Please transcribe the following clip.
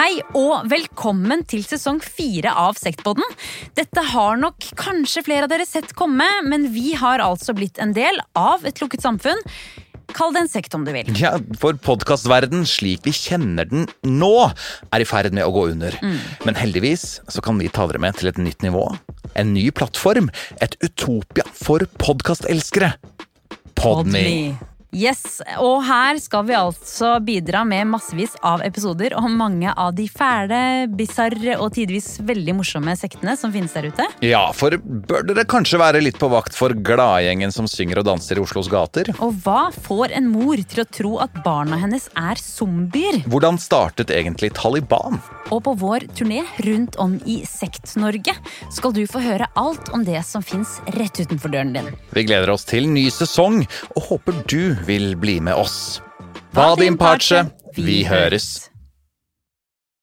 Hei og velkommen til sesong fire av Sektpodden. Dette har nok kanskje flere av dere sett komme, men vi har altså blitt en del av et lukket samfunn. Kall det en sekt om du vil. Ja, For podkastverden slik vi kjenner den nå, er i ferd med å gå under. Men heldigvis så kan vi ta dere med til et nytt nivå. En ny plattform. Et utopia for podkastelskere. Podme. Yes, og her skal vi altså bidra med massevis av episoder om mange av de fæle, bisarre og tidvis veldig morsomme sektene som finnes der ute. Ja, for bør dere kanskje være litt på vakt for gladgjengen som synger og danser i Oslos gater? Og hva får en mor til å tro at barna hennes er zombier? Hvordan startet egentlig Taliban? Og på vår turné rundt om i Sekt-Norge skal du få høre alt om det som fins rett utenfor døren din. Vi gleder oss til ny sesong og håper du vil bli med oss. Vadim Pace, vi høres!